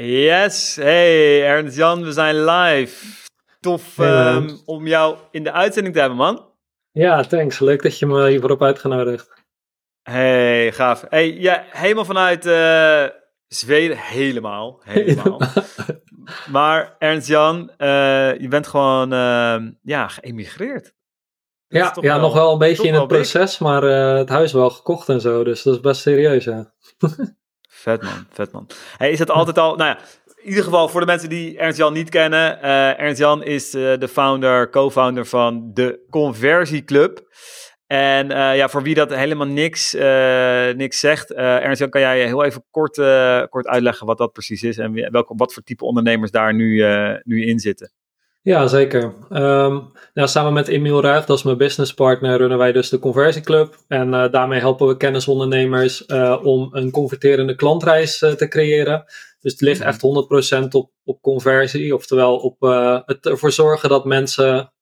Yes, hey Ernst-Jan, we zijn live. Tof Hey, ehm, om jou in de uitzending te hebben, man. Ja, thanks. Leuk dat je me hiervoor hebt uitgenodigd. Hey, gaaf. Hey, ja, helemaal vanuit eh, Zweden, helemaal, helemaal. maar Ernst-Jan, eh, je bent gewoon ehm, ja, geëmigreerd. Dat Ja, ja wel- nog wel een beetje in het proces, maar eh, het huis wel gekocht en zo, dus dat is best serieus, ja. Vet man, vet man. Is dat altijd al, nou ja, in ieder geval voor de mensen die Ernst-Jan niet kennen. eh Ernst-Jan is eh, de founder, co-founder van de Conversieclub. En eh, ja, voor wie dat helemaal niks, niks zegt, eh Ernst-Jan, kan jij heel even kort, kort uitleggen wat dat precies is en welke, wat voor type ondernemers daar nu, nu in zitten? Ja, zeker. Ehm, nou, samen met Emiel Ruig, dat is mijn businesspartner, runnen wij dus de Conversieclub. En eh, daarmee helpen we kennisondernemers eh, om een converterende klantreis eh, te creëren. Dus het ligt Mhm. echt 100% op, op conversie, oftewel op het ervoor zorgen dat mensen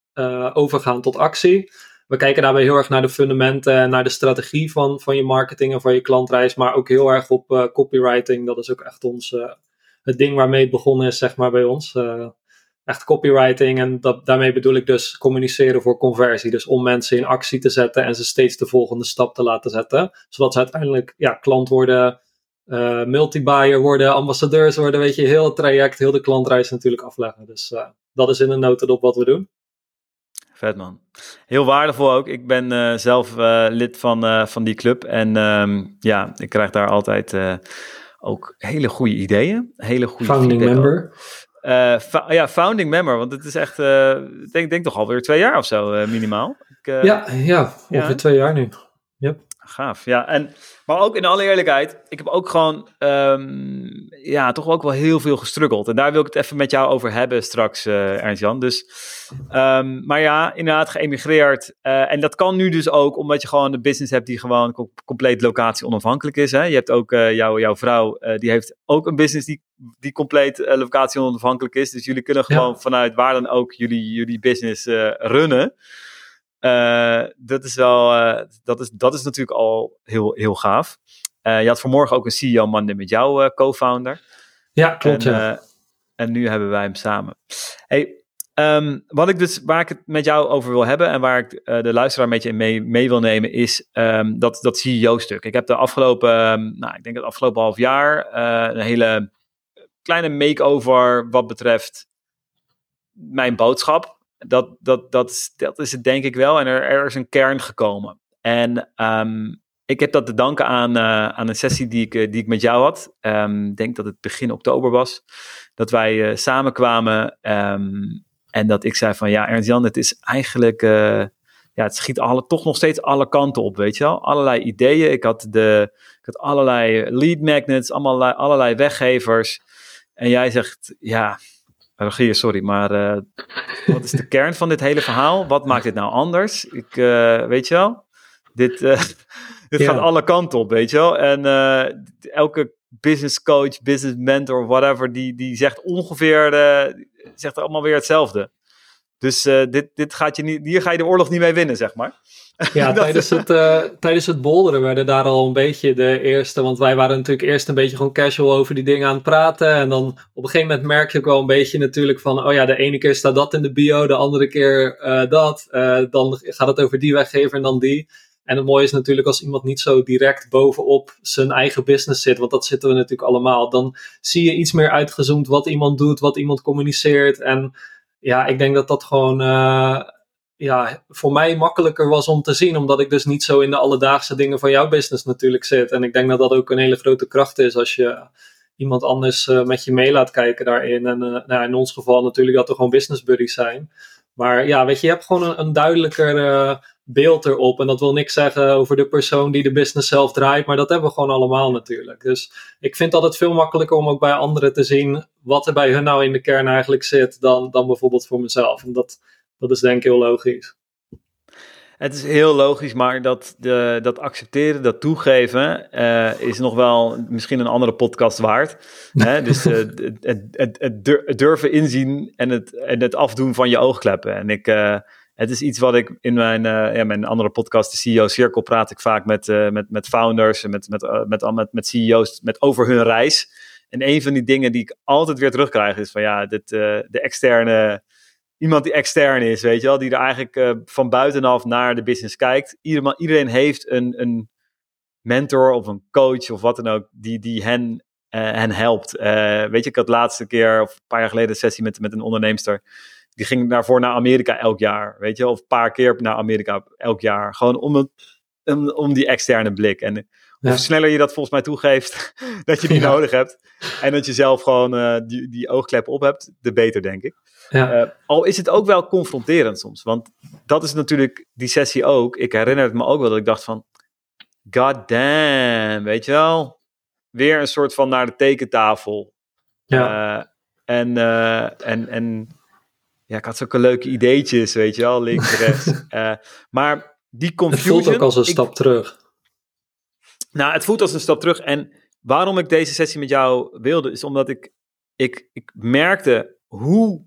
overgaan tot actie. We kijken daarbij heel erg naar de fundamenten en naar de strategie van, van je marketing en van je klantreis, maar ook heel erg op copywriting. Dat is ook echt ons, het ding waarmee het begonnen is, zeg maar, bij ons. Eh, echt copywriting. En dat, daarmee bedoel ik dus communiceren voor conversie. Dus om mensen in actie te zetten en ze steeds de volgende stap te laten zetten. Zodat ze uiteindelijk ja, klant worden, eh multi-buyer worden, ambassadeurs worden. Weet je, heel het traject, heel de klantreis natuurlijk afleggen. Dus eh, dat is in een notendop wat we doen. Vet man. Heel waardevol ook. Ik ben eh, zelf lid van, van die club. En ehm, ja, ik krijg daar altijd ook hele goede ideeën. Hele goede Founding member. Eh, ja, founding member. Want het is echt, eh, ik denk, denk toch alweer twee jaar of zo eh, minimaal. Ik, eh, ja, ja, ongeveer ja? twee jaar nu. Gaaf, ja. En, maar ook in alle eerlijkheid, ik heb ook gewoon, ehm, ja, toch ook wel heel veel gestruggeld. En daar wil ik het even met jou over hebben straks, eh Ernst-Jan. Dus, ehm, maar ja, inderdaad geëmigreerd. Eh, en dat kan nu dus ook omdat je gewoon een business hebt die gewoon co- compleet locatie onafhankelijk is. Hè? Je hebt ook eh, jouw jouw vrouw, eh, die heeft ook een business die, die compleet eh, locatie onafhankelijk is. Dus jullie kunnen Ja. gewoon vanuit waar dan ook jullie, jullie business eh, runnen. Eh, dat, is wel, dat, is, dat is natuurlijk al heel, heel gaaf. Je had vanmorgen ook een CEO Monday met jouw co-founder. Ja, klopt. en, ja. en nu hebben wij hem samen. Hey, ehm, wat ik dus, waar ik het met jou over wil hebben en waar ik de luisteraar een beetje in mee, mee wil nemen, is ehm, dat, dat CEO-stuk. Ik heb de afgelopen, ehm, nou, ik denk het afgelopen half jaar, een hele kleine make-over wat betreft mijn boodschap. Dat, dat, dat, dat is het denk ik wel. En er, er is een kern gekomen. En ehm, ik heb dat te danken aan, eh, aan een sessie die ik, eh, die ik met jou had. Ehm, Ik denk dat het begin oktober was. Dat wij eh, samenkwamen. ehm, en dat ik zei van ja, Ernst-Jan, het is eigenlijk... ja, het schiet alle, toch nog steeds alle kanten op, weet je wel. Allerlei ideeën. Ik had, de, ik had allerlei lead magnets, allemaal, allerlei weggevers. En jij zegt, ja, Rogier, sorry, maar eh, wat is de kern van dit hele verhaal? Wat maakt dit nou anders? Ik, eh, weet je wel, dit, eh, dit Ja. gaat alle kanten op, weet je wel. En elke business coach, business mentor, whatever, die, die zegt ongeveer, zegt allemaal weer hetzelfde. Dus eh, dit, dit gaat je niet, hier ga je de oorlog niet mee winnen, zeg maar. Ja, Dat- tijdens het, eh, tijdens het bolderen werden daar al een beetje de eerste. Want wij waren natuurlijk eerst een beetje gewoon casual over die dingen aan het praten. En dan op een gegeven moment merk je ook wel een beetje natuurlijk van. Oh ja, de ene keer staat dat in de bio, de andere keer eh, dat. Eh, dan gaat het over die weggever en dan die. En het mooie is natuurlijk als iemand niet zo direct bovenop zijn eigen business zit. Want dat zitten we natuurlijk allemaal. Dan zie je iets meer uitgezoomd wat iemand doet, wat iemand communiceert. En ja, ik denk dat dat gewoon. eh, ja, voor mij makkelijker was om te zien, omdat ik dus niet zo in de alledaagse dingen van jouw business natuurlijk zit. En ik denk dat dat ook een hele grote kracht is als je iemand anders eh, met je mee laat kijken daarin. En eh, nou, in ons geval natuurlijk dat we gewoon business buddies zijn. Maar ja, weet je, je hebt gewoon een, duidelijker eh, beeld erop. En dat wil niks zeggen over de persoon die de business zelf draait, maar dat hebben we gewoon allemaal natuurlijk. Dus ik vind dat het veel makkelijker om ook bij anderen te zien wat er bij hun nou in de kern eigenlijk zit, dan, dan bijvoorbeeld voor mezelf. En dat, dat is denk ik heel logisch. Het is heel logisch, maar dat, de, dat accepteren, dat toegeven, eh, is nog wel misschien een andere podcast waard. Hè? Dus eh, het, het, het, het dur- het durven inzien en het, en het afdoen van je oogkleppen. En ik, eh, het is iets wat ik in mijn, ja, mijn andere podcast, de CEO Cirkel, praat ik vaak met, met, met founders en met, met, met, met, met CEO's met over hun reis. En een van die dingen die ik altijd weer terugkrijg is van ja, dit, de externe, iemand die extern is, weet je wel, die er eigenlijk uh, van buitenaf naar de business kijkt. Iedereen, iedereen heeft een, een mentor of een coach of wat dan ook, die, die hen, uh, hen helpt. weet je, ik had de laatste keer, of een paar jaar geleden, een sessie met, met een onderneemster. Die ging daarvoor naar Amerika elk jaar, weet je, of een paar keer naar Amerika elk jaar. Gewoon om, het, om, om die externe blik. En hoe sneller je dat volgens mij toegeeft, dat je die nodig hebt. En dat je zelf gewoon uh, die, die oogklep op hebt, de beter, denk ik. Ja. Uh, al is het ook wel confronterend soms. Want dat is natuurlijk die sessie ook. Ik herinner het me ook wel dat ik dacht van... God damn, weet je wel? Weer een soort van naar de tekentafel. Ja. Uh, en, en, en ja, ik had zulke leuke ideetjes, weet je wel, links, rechts. maar die confusion... Het voelt ook als een stap terug. Nou, het voelt als een stap terug. En waarom ik deze sessie met jou wilde, is omdat ik, ik, ik merkte hoe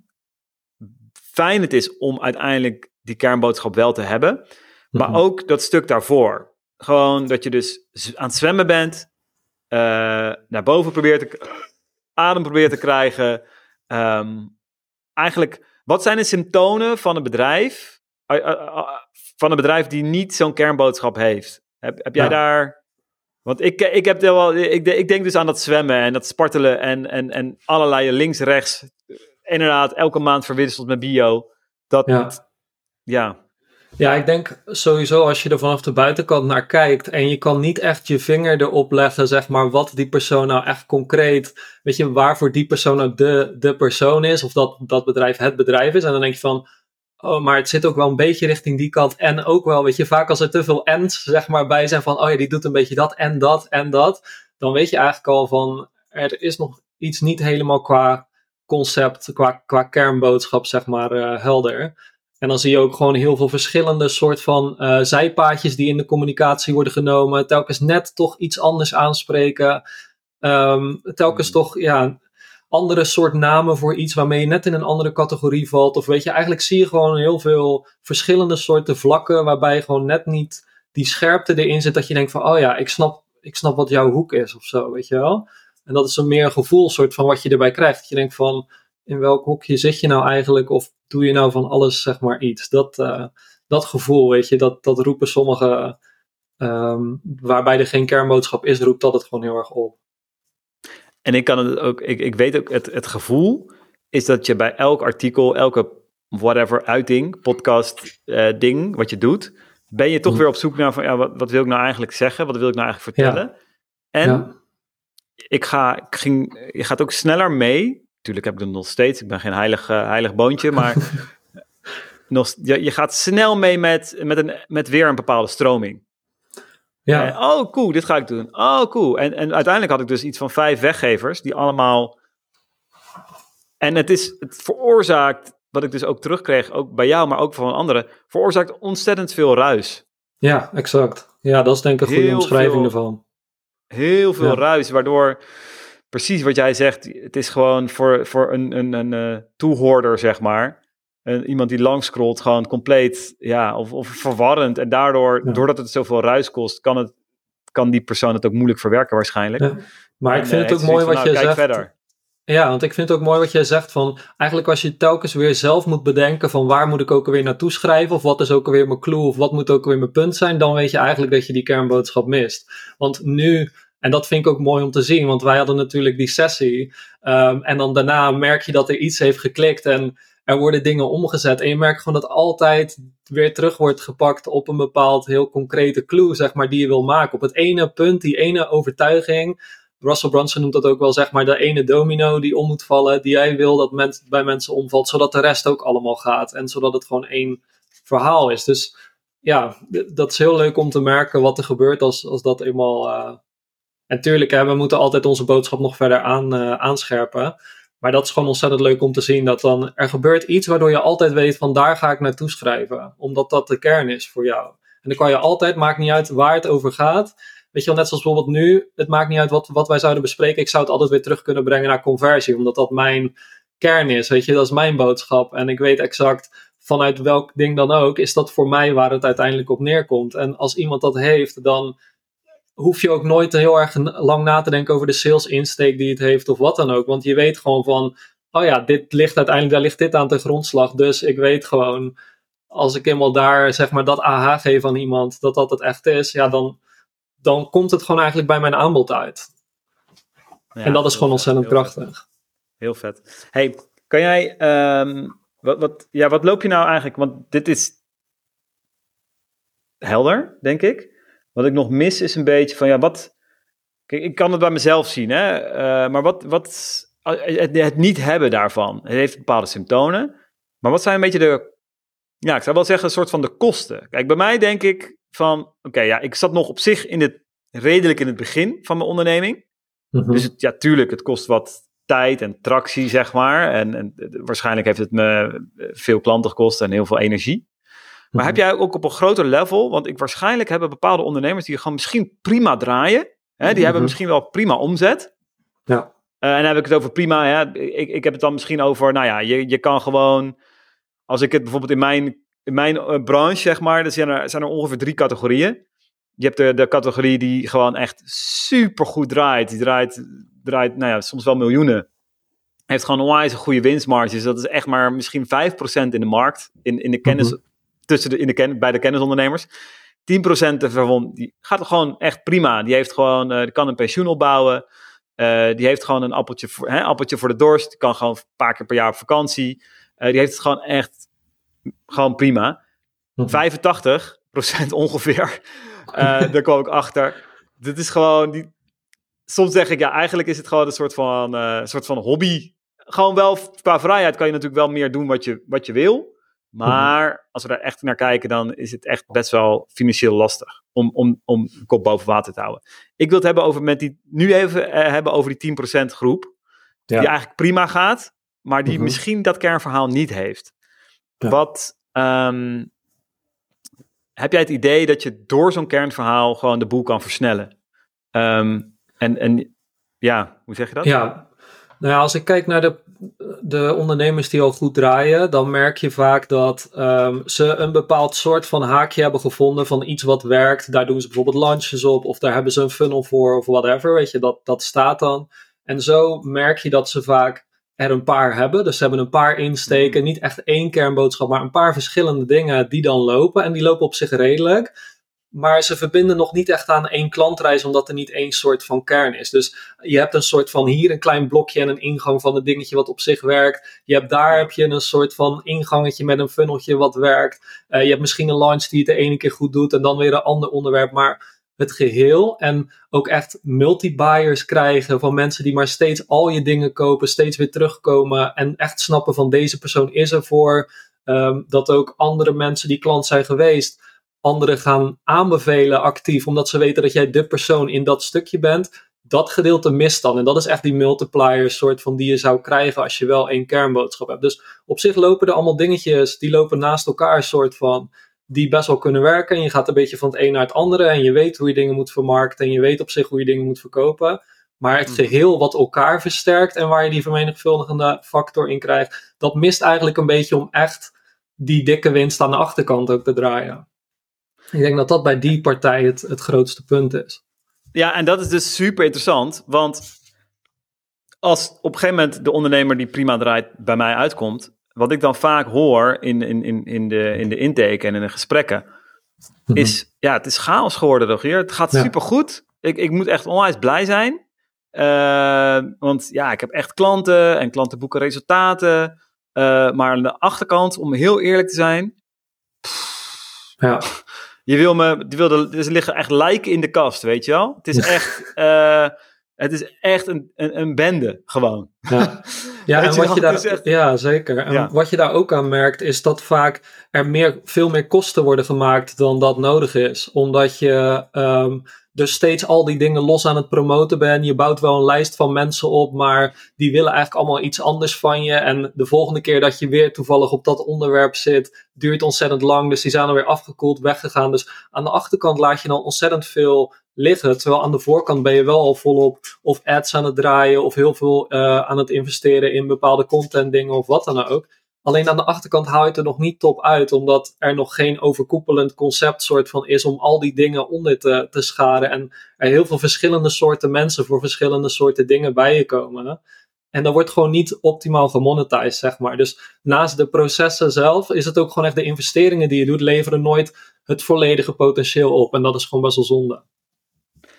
fijn het is om uiteindelijk die kernboodschap wel te hebben. Maar mhm. ook dat stuk daarvoor. Gewoon dat je dus aan het zwemmen bent, uh, naar boven probeert te, adem probeert te krijgen. Um, eigenlijk, wat zijn de symptomen van een bedrijf, uh, uh, van een bedrijf die niet zo'n kernboodschap heeft? Heb, heb jij daar want ik, ik, heb wel, ik, ik denk dus aan dat zwemmen en dat spartelen en, en, en allerlei links, rechts. Inderdaad, elke maand verwisseld met bio. Dat, ja. ja. Ja, ik denk sowieso als je er vanaf de buitenkant naar kijkt en je kan niet echt je vinger erop leggen, zeg maar, wat die persoon nou echt concreet, weet je, waarvoor die persoon ook de, de persoon is, of dat dat bedrijf het bedrijf is. En dan denk je van, Oh, maar het zit ook wel een beetje richting die kant. En ook wel, weet je, vaak als er te veel ends zeg maar bij zijn van, oh ja, die doet een beetje dat en dat en dat. Dan weet je eigenlijk al van, er is nog iets niet helemaal qua concept, qua, qua kernboodschap, zeg maar, uh, helder. En dan zie je ook gewoon heel veel verschillende soort van uh, zijpaadjes die in de communicatie worden genomen. Telkens net toch iets anders aanspreken. Um, telkens hmm. toch, ja, andere soort namen voor iets waarmee je net in een andere categorie valt. Of weet je, eigenlijk zie je gewoon heel veel verschillende soorten vlakken waarbij je gewoon net niet die scherpte erin zit dat je denkt van, oh ja, ik snap, ik snap wat jouw hoek is of zo, weet je wel. En dat is een meer gevoel soort van wat je erbij krijgt. Dat je denkt van, in welk hoekje zit je nou eigenlijk of doe je nou van alles zeg maar iets. Dat, uh, dat gevoel, weet je, dat, dat roepen sommigen, um, waarbij er geen kernboodschap is, roept dat het gewoon heel erg op. En ik kan het ook, ik, ik weet ook, het, het gevoel is dat je bij elk artikel, elke whatever uiting, podcast, uh, ding, wat je doet, ben je toch mm. weer op zoek naar van, ja, wat, wat wil ik nou eigenlijk zeggen? Wat wil ik nou eigenlijk vertellen? En ik ga, ik ging, je gaat ook sneller mee. Tuurlijk heb ik het nog steeds, ik ben geen heilig, uh, heilig boontje, maar nog, je, je gaat snel mee met, met, een, met weer een bepaalde stroming. Ja. Eh, oh, cool, dit ga ik doen. Oh, cool. En, en uiteindelijk had ik dus iets van vijf weggevers die allemaal. En het is, het veroorzaakt, wat ik dus ook terugkreeg, ook bij jou, maar ook van anderen, veroorzaakt ontzettend veel ruis. Ja, exact. Ja, dat is denk ik een goede omschrijving ervan. Heel veel ruis, waardoor precies wat jij zegt, het is gewoon voor, voor een, een, een, uh, toehoorder, zeg maar iemand die langscrollt gewoon compleet, ja, of, of verwarrend. En daardoor, doordat het zoveel ruis kost, kan, het, kan die persoon het ook moeilijk verwerken waarschijnlijk. Maar ik vind het ook mooi wat nou, je zegt. Verder. Ja, want ik vind het ook mooi wat jij zegt van, eigenlijk als je telkens weer zelf moet bedenken van waar moet ik ook weer naartoe schrijven, of wat is ook weer mijn clue, of wat moet ook weer mijn punt zijn, dan weet je eigenlijk dat je die kernboodschap mist. Want nu, en dat vind ik ook mooi om te zien, want wij hadden natuurlijk die sessie, um, en dan daarna merk je dat er iets heeft geklikt en er worden dingen omgezet. En je merkt gewoon dat altijd weer terug wordt gepakt op een bepaald heel concrete clue, zeg maar, die je wil maken. Op het ene punt, die ene overtuiging. Russell Brunson noemt dat ook wel, zeg maar, de ene domino die om moet vallen, die jij wil dat men, bij mensen omvalt, zodat de rest ook allemaal gaat. En zodat het gewoon één verhaal is. Dus ja, dat is heel leuk om te merken wat er gebeurt als, als dat eenmaal. Uh... En tuurlijk, hè, we moeten altijd onze boodschap nog verder aan, uh, aanscherpen. Maar dat is gewoon ontzettend leuk om te zien dat dan er gebeurt iets waardoor je altijd weet van daar ga ik naartoe schrijven. Omdat dat de kern is voor jou. En dan kan je altijd, maakt niet uit waar het over gaat. Weet je wel, net zoals bijvoorbeeld nu, het maakt niet uit wat, wat wij zouden bespreken. Ik zou het altijd weer terug kunnen brengen naar conversie, omdat dat mijn kern is. Weet je, dat is mijn boodschap. En ik weet exact vanuit welk ding dan ook, is dat voor mij waar het uiteindelijk op neerkomt. En als iemand dat heeft, dan hoef je ook nooit heel erg lang na te denken over de sales insteek die het heeft of wat dan ook. Want je weet gewoon van, oh ja, dit ligt uiteindelijk, daar ligt dit aan de grondslag. Dus ik weet gewoon, als ik eenmaal daar zeg maar dat AH geef aan iemand, dat dat het echt is, ja, dan, dan komt het gewoon eigenlijk bij mijn aanbod uit. Ja, en dat is gewoon ontzettend krachtig. Heel vet. Hey, kan jij, ehm, wat, wat, ja, wat loop je nou eigenlijk, want dit is helder, denk ik. Wat ik nog mis is een beetje van, ja, wat... Kijk, ik kan het bij mezelf zien, hè. Uh, maar wat, wat het, het, niet hebben daarvan. Het heeft bepaalde symptomen. Maar wat zijn een beetje de... Ja, ik zou wel zeggen een soort van de kosten. Kijk, bij mij denk ik van... Oké, ja, ik zat nog op zich in het, redelijk in het begin van mijn onderneming. Mhm. Dus het, ja, tuurlijk, het kost wat tijd en tractie, zeg maar. En, en waarschijnlijk heeft het me veel klanten gekost en heel veel energie. Maar heb mhm. jij ook op een groter level, want ik waarschijnlijk hebben bepaalde ondernemers die gewoon misschien prima draaien. Hè, die hebben mhm. misschien wel prima omzet. Ja. Uh, en dan heb ik het over prima. Hè, ik, ik heb het dan misschien over, nou ja, je, je kan gewoon, als ik het bijvoorbeeld in mijn, in mijn uh, branche zeg maar, dan zijn er, zijn er ongeveer drie categorieën. Je hebt de, de categorie die gewoon echt super goed draait. Die draait, draait, nou ja, soms wel miljoenen. Heeft gewoon onwijs goede winstmarges. Dat is echt maar misschien 5% in de markt. In, in de kennis, mhm tussen de, in de bij de kennisondernemers. 10% ervan die gaat gewoon echt prima. Die heeft gewoon, uh, die kan een pensioen opbouwen. Uh, die heeft gewoon een appeltje voor, hè, appeltje voor de dorst. Die kan gewoon een paar keer per jaar op vakantie. Uh, die heeft het gewoon echt gewoon prima. 85 mhm. ongeveer. daar kwam ik achter. Dit is gewoon die. Soms zeg ik ja, eigenlijk is het gewoon een soort van, soort van hobby. Gewoon wel qua vrijheid kan je natuurlijk wel meer doen wat je, wat je wil. Maar als we daar echt naar kijken, dan is het echt best wel financieel lastig om, om, om de kop boven water te houden. Ik wil het hebben over met die, nu even eh, hebben over die 10% groep. Die eigenlijk prima gaat, maar die mhm. misschien dat kernverhaal niet heeft. Wat um, heb jij het idee dat je door zo'n kernverhaal gewoon de boel kan versnellen? Um, en, en ja, hoe zeg je dat? Ja, nou ja, als ik kijk naar de, de ondernemers die al goed draaien, dan merk je vaak dat um, ze een bepaald soort van haakje hebben gevonden van iets wat werkt. Daar doen ze bijvoorbeeld lunches op, of daar hebben ze een funnel voor, of whatever. Weet je, dat, dat staat dan. En zo merk je dat ze vaak er een paar hebben. Dus ze hebben een paar insteken, niet echt één kernboodschap, maar een paar verschillende dingen die dan lopen. En die lopen op zich redelijk. Maar ze verbinden nog niet echt aan één klantreis, omdat er niet één soort van kern is. Dus je hebt een soort van hier een klein blokje en een ingang van een dingetje wat op zich werkt. Je hebt daar heb je een soort van ingangetje met een funneltje wat werkt. Uh, je hebt misschien een launch die het de ene keer goed doet en dan weer een ander onderwerp. Maar het geheel en ook echt multi-buyers krijgen van mensen die maar steeds al je dingen kopen, steeds weer terugkomen en echt snappen van deze persoon is er voor. Um, dat ook andere mensen die klant zijn geweest anderen gaan aanbevelen actief, omdat ze weten dat jij de persoon in dat stukje bent. Dat gedeelte mist dan. En dat is echt die multiplier soort van die je zou krijgen als je wel één kernboodschap hebt. Dus op zich lopen er allemaal dingetjes, die lopen naast elkaar soort van, die best wel kunnen werken. En je gaat een beetje van het een naar het andere en je weet hoe je dingen moet vermarkten en je weet op zich hoe je dingen moet verkopen. Maar het mhm. geheel wat elkaar versterkt en waar je die vermenigvuldigende factor in krijgt, dat mist eigenlijk een beetje om echt die dikke winst aan de achterkant ook te draaien. Ik denk dat dat bij die partij het, het grootste punt is. Ja, en dat is dus super interessant, want als op een gegeven moment de ondernemer die prima draait bij mij uitkomt, wat ik dan vaak hoor in, in, in, in, de, in de intake en in de gesprekken, mhm. is ja, het is chaos geworden, Rogier. Het gaat ja. super goed. Ik, ik moet echt onwijs blij zijn. Uh, want ja, ik heb echt klanten en klanten boeken resultaten. Uh, maar aan de achterkant, om heel eerlijk te zijn, ja. Je wil me, die wilde, er liggen echt lijken in de kast, weet je wel? Het is echt, uh, het is echt een, een, een bende, gewoon. Ja, ja en wat je daar, ja zeker. En wat je daar ook aan merkt, is dat vaak er meer, veel meer kosten worden gemaakt dan dat nodig is. Omdat je um, dus steeds al die dingen los aan het promoten bent. Je bouwt wel een lijst van mensen op, maar die willen eigenlijk allemaal iets anders van je. En de volgende keer dat je weer toevallig op dat onderwerp zit, duurt ontzettend lang. Dus die zijn alweer afgekoeld, weggegaan. Dus aan de achterkant laat je dan ontzettend veel liggen. Terwijl aan de voorkant ben je wel al volop of ads aan het draaien of heel veel uh, aan het investeren in bepaalde content dingen of wat dan ook. Alleen aan de achterkant haal je het er nog niet top uit, omdat er nog geen overkoepelend concept soort van is om al die dingen onder te, te scharen. En er heel veel verschillende soorten mensen voor verschillende soorten dingen bij je komen. En dat wordt gewoon niet optimaal gemonetized, zeg maar. Dus naast de processen zelf is het ook gewoon echt de investeringen die je doet, leveren nooit het volledige potentieel op. En dat is gewoon best wel zonde.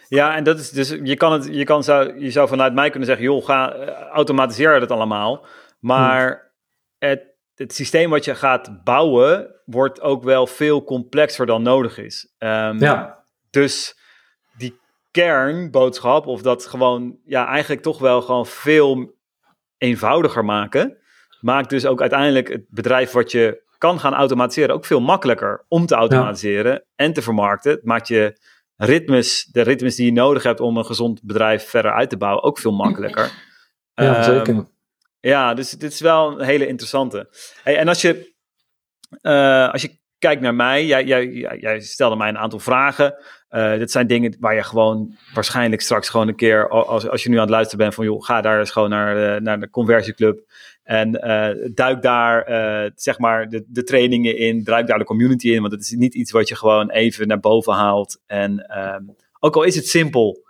Ja, en dat is dus, je kan het, je kan zou, je zou vanuit mij kunnen zeggen, joh, ga, uh, automatiseer het allemaal. Maar hmm. het, het systeem wat je gaat bouwen, wordt ook wel veel complexer dan nodig is. Um, ja. Dus die kernboodschap, of dat gewoon, ja, eigenlijk toch wel gewoon veel eenvoudiger maken, maakt dus ook uiteindelijk het bedrijf wat je kan gaan automatiseren ook veel makkelijker om te automatiseren en te vermarkten. Het maakt je ritmes, de ritmes die je nodig hebt om een gezond bedrijf verder uit te bouwen, ook veel makkelijker. Ja, um, zeker. Ja, dus dit is wel een hele interessante. Hey, en als je, uh, als je kijkt naar mij, jij, jij, jij stelde mij een aantal vragen. Uh, dit zijn dingen waar je gewoon waarschijnlijk straks gewoon een keer, als, als je nu aan het luisteren bent van joh, ga daar eens gewoon naar de, naar de conversieclub en duik daar zeg maar de, de trainingen in, duik daar de community in, want het is niet iets wat je gewoon even naar boven haalt. En um, ook al is het simpel,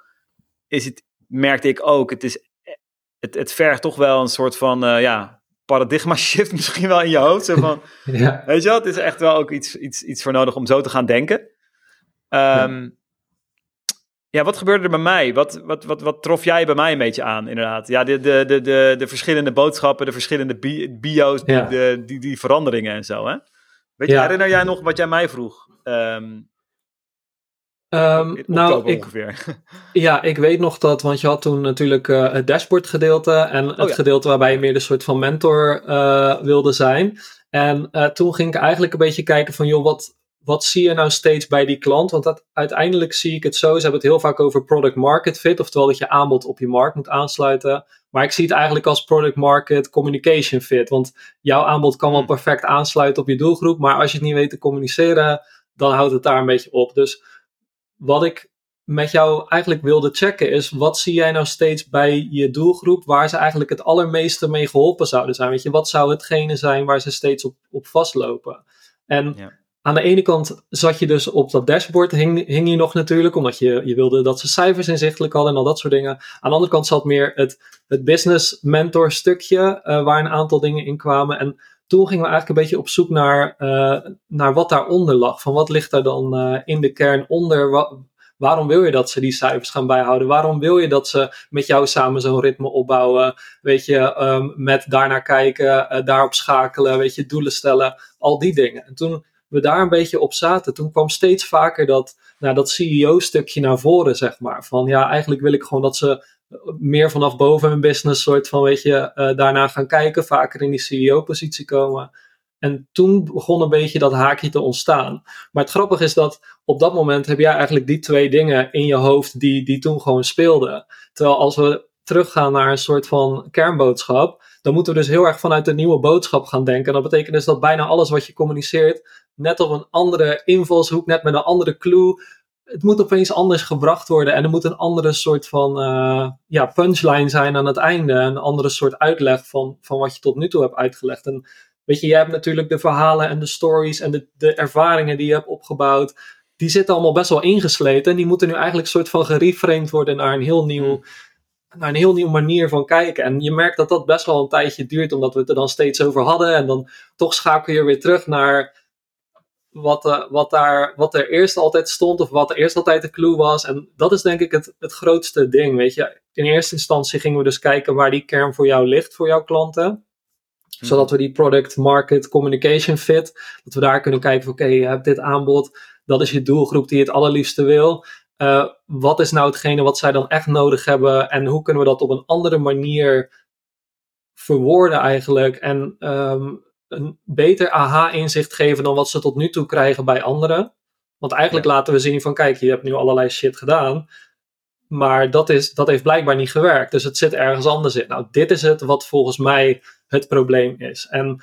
is het, merkte ik ook, het, is, het, het vergt toch wel een soort van, ja, paradigma shift misschien wel in je hoofd. Zo van, ja. Weet je wel, het is echt wel ook iets, iets, iets voor nodig om zo te gaan denken. Um, ja. wat gebeurde er bij mij? Wat, wat, wat, wat trof jij bij mij een beetje aan, inderdaad? Ja, de, de, de, de, de verschillende boodschappen, de verschillende bio's, ja. die, de, die, die veranderingen en zo, hè? Weet je, herinner jij nog wat jij mij vroeg? Um, Um, nou, ik, ja, ik weet nog dat, want je had toen natuurlijk uh, het dashboard gedeelte en het oh, ja. gedeelte waarbij je meer de soort van mentor uh, wilde zijn. En uh, toen ging ik eigenlijk een beetje kijken van, joh, wat, wat zie je nou steeds bij die klant? Want dat, uiteindelijk zie ik het zo, ze hebben het heel vaak over product market fit, oftewel dat je aanbod op je markt moet aansluiten. Maar ik zie het eigenlijk als product market communication fit, want jouw aanbod kan wel perfect aansluiten op je doelgroep, maar als je het niet weet te communiceren, dan houdt het daar een beetje op. Dus wat ik met jou eigenlijk wilde checken is, wat zie jij nou steeds bij je doelgroep waar ze eigenlijk het allermeeste mee geholpen zouden zijn? Weet je, wat zou hetgene zijn waar ze steeds op, op vastlopen? En ja. aan de ene kant zat je dus op dat dashboard, hing, hing je nog natuurlijk, omdat je, je wilde dat ze cijfers inzichtelijk hadden en al dat soort dingen. Aan de andere kant zat meer het, het business mentor stukje, uh, waar een aantal dingen in kwamen. En toen gingen we eigenlijk een beetje op zoek naar, uh, naar wat daaronder lag. Van wat ligt daar dan uh, in de kern onder? Waarom wil je dat ze die cijfers gaan bijhouden? Waarom wil je dat ze met jou samen zo'n ritme opbouwen? Weet je, um, met daarnaar kijken, uh, daarop schakelen, weet je, doelen stellen, al die dingen. En toen we daar een beetje op zaten, toen kwam steeds vaker dat, nou, dat CEO-stukje naar voren, zeg maar. Van ja, eigenlijk wil ik gewoon dat ze meer vanaf boven hun business soort van, weet je, uh, daarna gaan kijken, vaker in die CEO-positie komen. En toen begon een beetje dat haakje te ontstaan. Maar het grappige is dat op dat moment heb jij eigenlijk die twee dingen in je hoofd die, die toen gewoon speelden. Terwijl als we teruggaan naar een soort van kernboodschap, dan moeten we dus heel erg vanuit de nieuwe boodschap gaan denken. En dat betekent dus dat bijna alles wat je communiceert, net op een andere invalshoek, net met een andere clue, het moet opeens anders gebracht worden en er moet een andere soort van uh, ja, punchline zijn aan het einde. Een andere soort uitleg van, van wat je tot nu toe hebt uitgelegd. En weet je, je hebt natuurlijk de verhalen en de stories en de, de ervaringen die je hebt opgebouwd. Die zitten allemaal best wel ingesleten en die moeten nu eigenlijk een soort van gereframed worden naar een heel nieuw, hmm. naar een heel nieuwe manier van kijken. En je merkt dat dat best wel een tijdje duurt, omdat we het er dan steeds over hadden. En dan toch schakel je weer terug naar wat, uh, wat, daar, wat er eerst altijd stond of wat er eerst altijd de clue was. En dat is denk ik het, het grootste ding, weet je. In eerste instantie gingen we dus kijken waar die kern voor jou ligt, voor jouw klanten. Hmm. Zodat we die product, market, communication fit, dat we daar kunnen kijken van oké, okay, je hebt dit aanbod, dat is je doelgroep die het allerliefste wil. Uh, wat is nou hetgene wat zij dan echt nodig hebben en hoe kunnen we dat op een andere manier verwoorden eigenlijk en um, een beter aha-inzicht geven dan wat ze tot nu toe krijgen bij anderen. Want eigenlijk laten we zien van kijk, je hebt nu allerlei shit gedaan. Maar dat, is, dat heeft blijkbaar niet gewerkt. Dus het zit ergens anders in. Nou, dit is het wat volgens mij het probleem is. En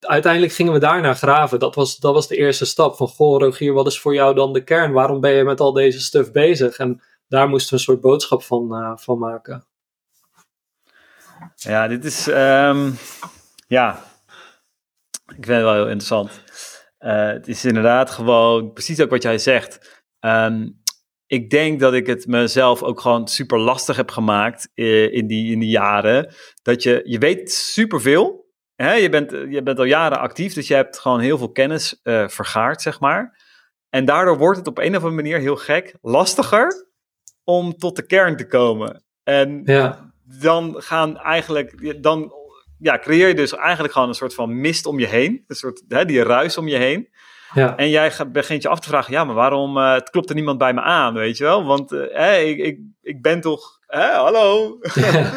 uiteindelijk gingen we daarna graven. Dat was, dat was de eerste stap. Van goh, Rogier, wat is voor jou dan de kern? Waarom ben je met al deze stuff bezig? En daar moesten we een soort boodschap van, uh, van maken. Ja, dit is. Um, ja, Ik vind het wel heel interessant. Uh, het is inderdaad gewoon precies ook wat jij zegt. Um, ik denk dat ik het mezelf ook gewoon super lastig heb gemaakt uh, in, die, in die jaren. Dat je, je weet superveel. Hè? Je, bent, je bent al jaren actief, dus je hebt gewoon heel veel kennis uh, vergaard, zeg maar. En daardoor wordt het op een of andere manier heel gek lastiger om tot de kern te komen. En ja. dan gaan eigenlijk, dan ja, creëer je dus eigenlijk gewoon een soort van mist om je heen. Een soort, hè, die ruis om je heen. Ja. En jij begint je af te vragen, ja, maar waarom uh, het klopt er niemand bij me aan, weet je wel? Want uh, ik, ik, ik ben toch, hè, hallo? Ja.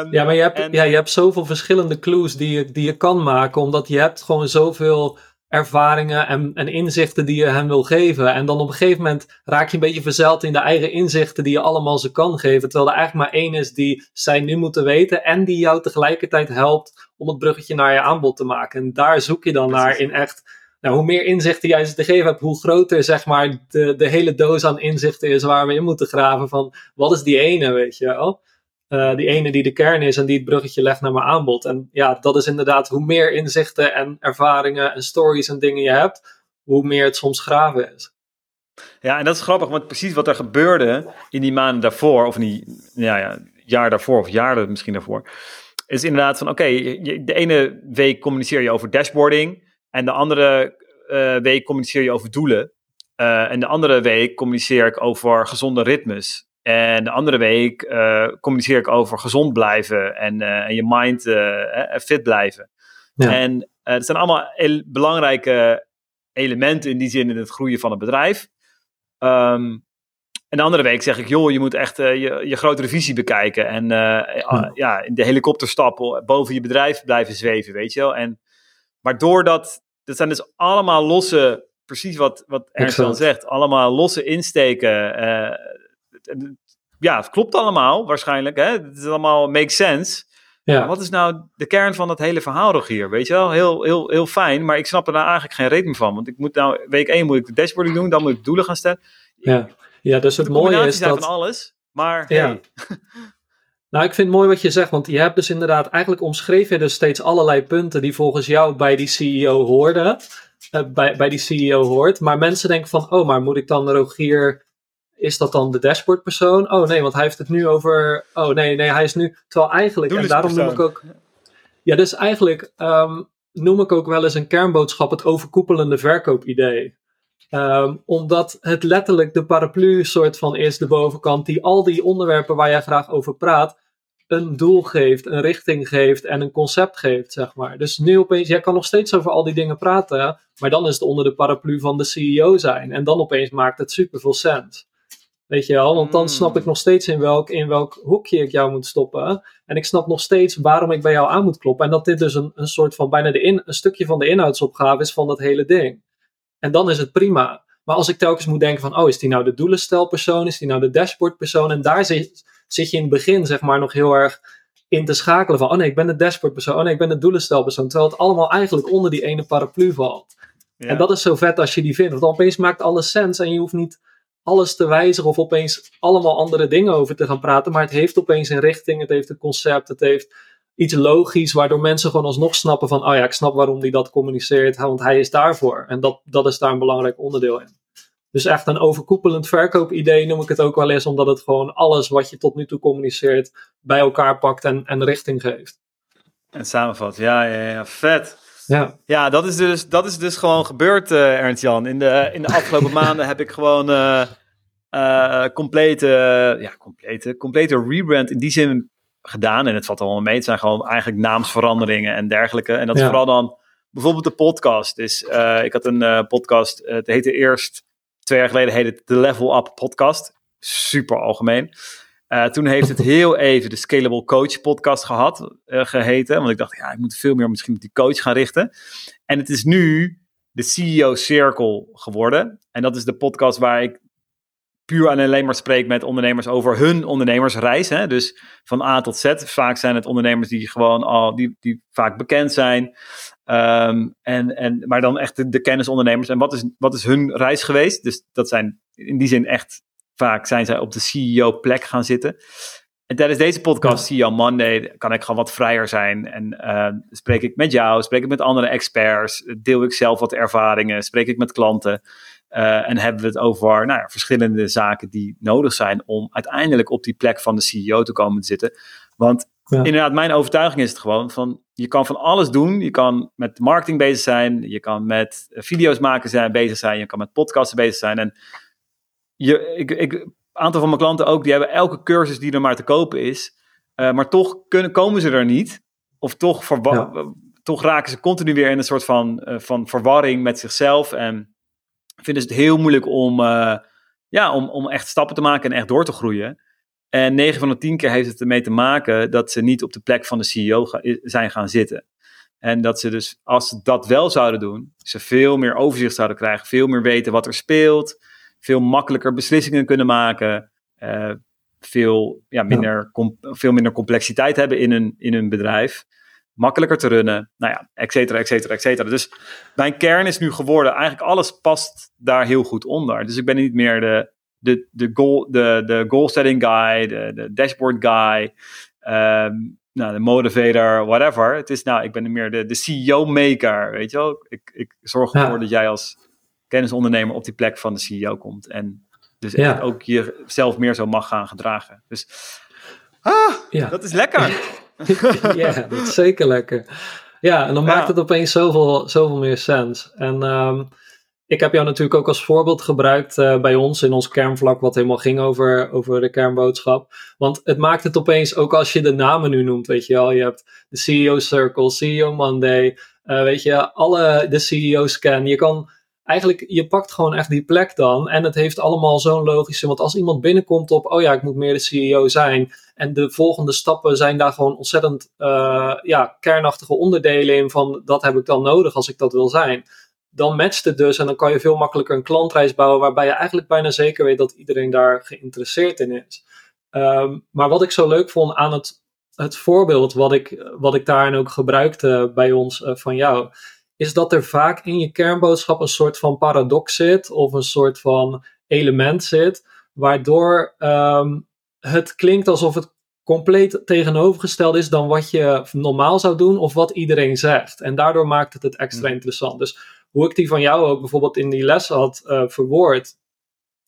um, ja, maar je hebt, en, ja, je hebt zoveel verschillende clues die je, die je kan maken, omdat je hebt gewoon zoveel ervaringen en, en inzichten die je hem wil geven. En dan op een gegeven moment raak je een beetje verzeild in de eigen inzichten die je allemaal ze kan geven. Terwijl er eigenlijk maar één is die zij nu moeten weten en die jou tegelijkertijd helpt om het bruggetje naar je aanbod te maken. En daar zoek je dan naar in echt. Nou, hoe meer inzichten jij ze te geven hebt, hoe groter zeg maar de, de hele doos aan inzichten is waar we in moeten graven van wat is die ene, weet je wel. Uh, die ene die de kern is en die het bruggetje legt naar mijn aanbod. En ja, dat is inderdaad hoe meer inzichten en ervaringen en stories en dingen je hebt, hoe meer het soms graven is. Ja, en dat is grappig, want precies wat er gebeurde in die maanden daarvoor, of in die ja, ja, jaar daarvoor, of jaren misschien daarvoor, is inderdaad van: oké, de ene week communiceer je over dashboarding, en de andere uh, week communiceer je over doelen. Uh, en de andere week communiceer ik over gezonde ritmes. En de andere week uh, communiceer ik over gezond blijven en, uh, en je mind uh, fit blijven. Ja. En het zijn allemaal el belangrijke elementen in die zin in het groeien van het bedrijf. Um, en de andere week zeg ik, joh, je moet echt je, je grotere visie bekijken. En ja. ja. in de helikopter stappen, boven je bedrijf blijven zweven, weet je wel. En, maar doordat, dat zijn dus allemaal losse, precies wat, wat Ernst dan zegt, allemaal losse insteken ja, het klopt allemaal waarschijnlijk. Hè? Het is allemaal make sense. Ja. Maar wat is nou de kern van het hele verhaal nog hier? Weet je wel, heel, heel, heel fijn, maar ik snap er daar eigenlijk geen reden van. Want ik moet nou, week 1 moet ik de dashboarding doen, dan moet ik doelen gaan stellen. Ja, ja dus het mooie is dat... van alles, maar ja. Hey. Nou, ik vind het mooi wat je zegt, want je hebt dus inderdaad, eigenlijk omschreef je dus steeds allerlei punten die volgens jou bij die CEO hoorden, uh, bij, bij die CEO hoort. Maar mensen denken van, oh, maar moet ik dan Rogier is dat dan de dashboardpersoon? Oh nee, want hij heeft het nu over. Oh nee, nee, hij is nu. Terwijl eigenlijk, en daarom noem ik ook. Ja, dus eigenlijk um, noem ik ook wel eens een kernboodschap het overkoepelende verkoopidee. Um, omdat het letterlijk de paraplu soort van is, de bovenkant, die al die onderwerpen waar jij graag over praat, een doel geeft, een richting geeft en een concept geeft, zeg maar. Dus nu opeens, jij kan nog steeds over al die dingen praten, maar dan is het onder de paraplu van de CEO zijn. En dan opeens maakt het super veel sens. Weet je wel, want dan snap ik hmm. nog steeds in welk, in welk hoekje ik jou moet stoppen. En ik snap nog steeds waarom ik bij jou aan moet kloppen. En dat dit dus een, een soort van bijna de in, een stukje van de inhoudsopgave is van dat hele ding. En dan is het prima. Maar als ik telkens moet denken van, oh, is die nou de doelenstelpersoon? Is die nou de dashboardpersoon? En daar zit, zit je in het begin, zeg maar, nog heel erg in te schakelen van, oh nee, ik ben de dashboardpersoon. Oh nee, ik ben de doelenstelpersoon. Terwijl het allemaal eigenlijk onder die ene paraplu valt. Ja. En dat is zo vet als je die vindt. Want opeens maakt alles sens en je hoeft niet alles te wijzigen of opeens allemaal andere dingen over te gaan praten. Maar het heeft opeens een richting, het heeft een concept, het heeft iets logisch, waardoor mensen gewoon alsnog snappen van, oh ja, ik snap waarom hij dat communiceert, want hij is daarvoor. En dat, dat is daar een belangrijk onderdeel in. Dus echt een overkoepelend verkoopidee noem ik het ook wel eens, omdat het gewoon alles wat je tot nu toe communiceert bij elkaar pakt en, en richting geeft. En samenvat, ja, ja, ja, vet. Ja, ja dat, is dus, dat is dus gewoon gebeurd, uh, Ernst-Jan. In de, in de afgelopen maanden heb ik gewoon uh, uh, complete, ja, complete, complete rebrand in die zin gedaan. En het valt allemaal mee. Het zijn gewoon eigenlijk naamsveranderingen en dergelijke. En dat is vooral dan bijvoorbeeld de podcast. Dus ik had een podcast, het heette eerst, twee jaar geleden heette het de Level Up podcast. Super algemeen. Uh, toen heeft het heel even de Scalable Coach podcast gehad, uh, geheten. Want ik dacht, ja, ik moet veel meer misschien op die coach gaan richten. En het is nu de CEO Circle geworden. En dat is de podcast waar ik puur en alleen maar spreek met ondernemers over hun ondernemersreis. Hè? Dus van A tot Z. Vaak zijn het ondernemers die gewoon al, die, die vaak bekend zijn. Um, en, en, maar dan echt de, de kennisondernemers. En wat is, wat is hun reis geweest? Dus dat zijn in die zin echt Vaak zijn zij op de CEO-plek gaan zitten. En tijdens deze podcast, CEO Monday, kan ik gewoon wat vrijer zijn. En uh, spreek ik met jou, spreek ik met andere experts, deel ik zelf wat ervaringen, spreek ik met klanten. Uh, en hebben we het over nou ja, verschillende zaken die nodig zijn om uiteindelijk op die plek van de CEO te komen te zitten. Want ja. inderdaad, mijn overtuiging is het gewoon van je kan van alles doen. Je kan met marketing bezig zijn, je kan met video's maken zijn, bezig zijn, je kan met podcasten bezig zijn. En je, ik, ik, aantal van mijn klanten ook, die hebben elke cursus die er maar te kopen is. Uh, maar toch kunnen, komen ze er niet. Of toch, ja. toch raken ze continu weer in een soort van, uh, van verwarring met zichzelf. En vinden ze het heel moeilijk om, uh, ja, om, om echt stappen te maken en echt door te groeien. En 9 van de 10 keer heeft het ermee te maken dat ze niet op de plek van de CEO ga, zijn gaan zitten. En dat ze dus, als ze dat wel zouden doen, ze veel meer overzicht zouden krijgen, veel meer weten wat er speelt, veel makkelijker beslissingen kunnen maken, uh, veel, ja, minder, veel minder complexiteit hebben in hun, in hun bedrijf, makkelijker te runnen, nou ja, et cetera, et cetera, et cetera. Dus mijn kern is nu geworden, eigenlijk alles past daar heel goed onder. Dus ik ben niet meer de, de, de, goal, de, de goal setting guy, de, de dashboard guy, um, nou, de motivator, whatever. Het is nou, ik ben meer de, de CEO maker, weet je wel. Ik, ik zorg ervoor ja. dat jij als kennisondernemer op die plek van de CEO komt. En dus ja. ook jezelf meer zo mag gaan gedragen. Dus ah, ja. dat is lekker. ja, dat is zeker lekker. Ja, en dan maakt het opeens zoveel, zoveel meer sens. En um, ik heb jou natuurlijk ook als voorbeeld gebruikt uh, bij ons in ons kernvlak, wat helemaal ging over, over de kernboodschap. Want het maakt het opeens, ook als je de namen nu noemt, weet je wel, je hebt de CEO Circle, CEO Monday, uh, weet je, alle de CEO Scan. Je kan eigenlijk, je pakt gewoon echt die plek dan. En het heeft allemaal zo'n logische. Want als iemand binnenkomt op, oh ja, ik moet meer de CEO zijn. En de volgende stappen zijn daar gewoon ontzettend uh, ja, kernachtige onderdelen in. Van dat heb ik dan nodig als ik dat wil zijn. Dan matcht het dus en dan kan je veel makkelijker een klantreis bouwen. Waarbij je eigenlijk bijna zeker weet dat iedereen daar geïnteresseerd in is. Um, maar wat ik zo leuk vond aan het, het voorbeeld wat ik, wat ik daarin ook gebruikte bij ons uh, van jou is dat er vaak in je kernboodschap een soort van paradox zit of een soort van element zit, waardoor um, het klinkt alsof het compleet tegenovergesteld is dan wat je normaal zou doen of wat iedereen zegt. En daardoor maakt het het extra interessant. Dus hoe ik die van jou ook bijvoorbeeld in die les had uh, verwoord,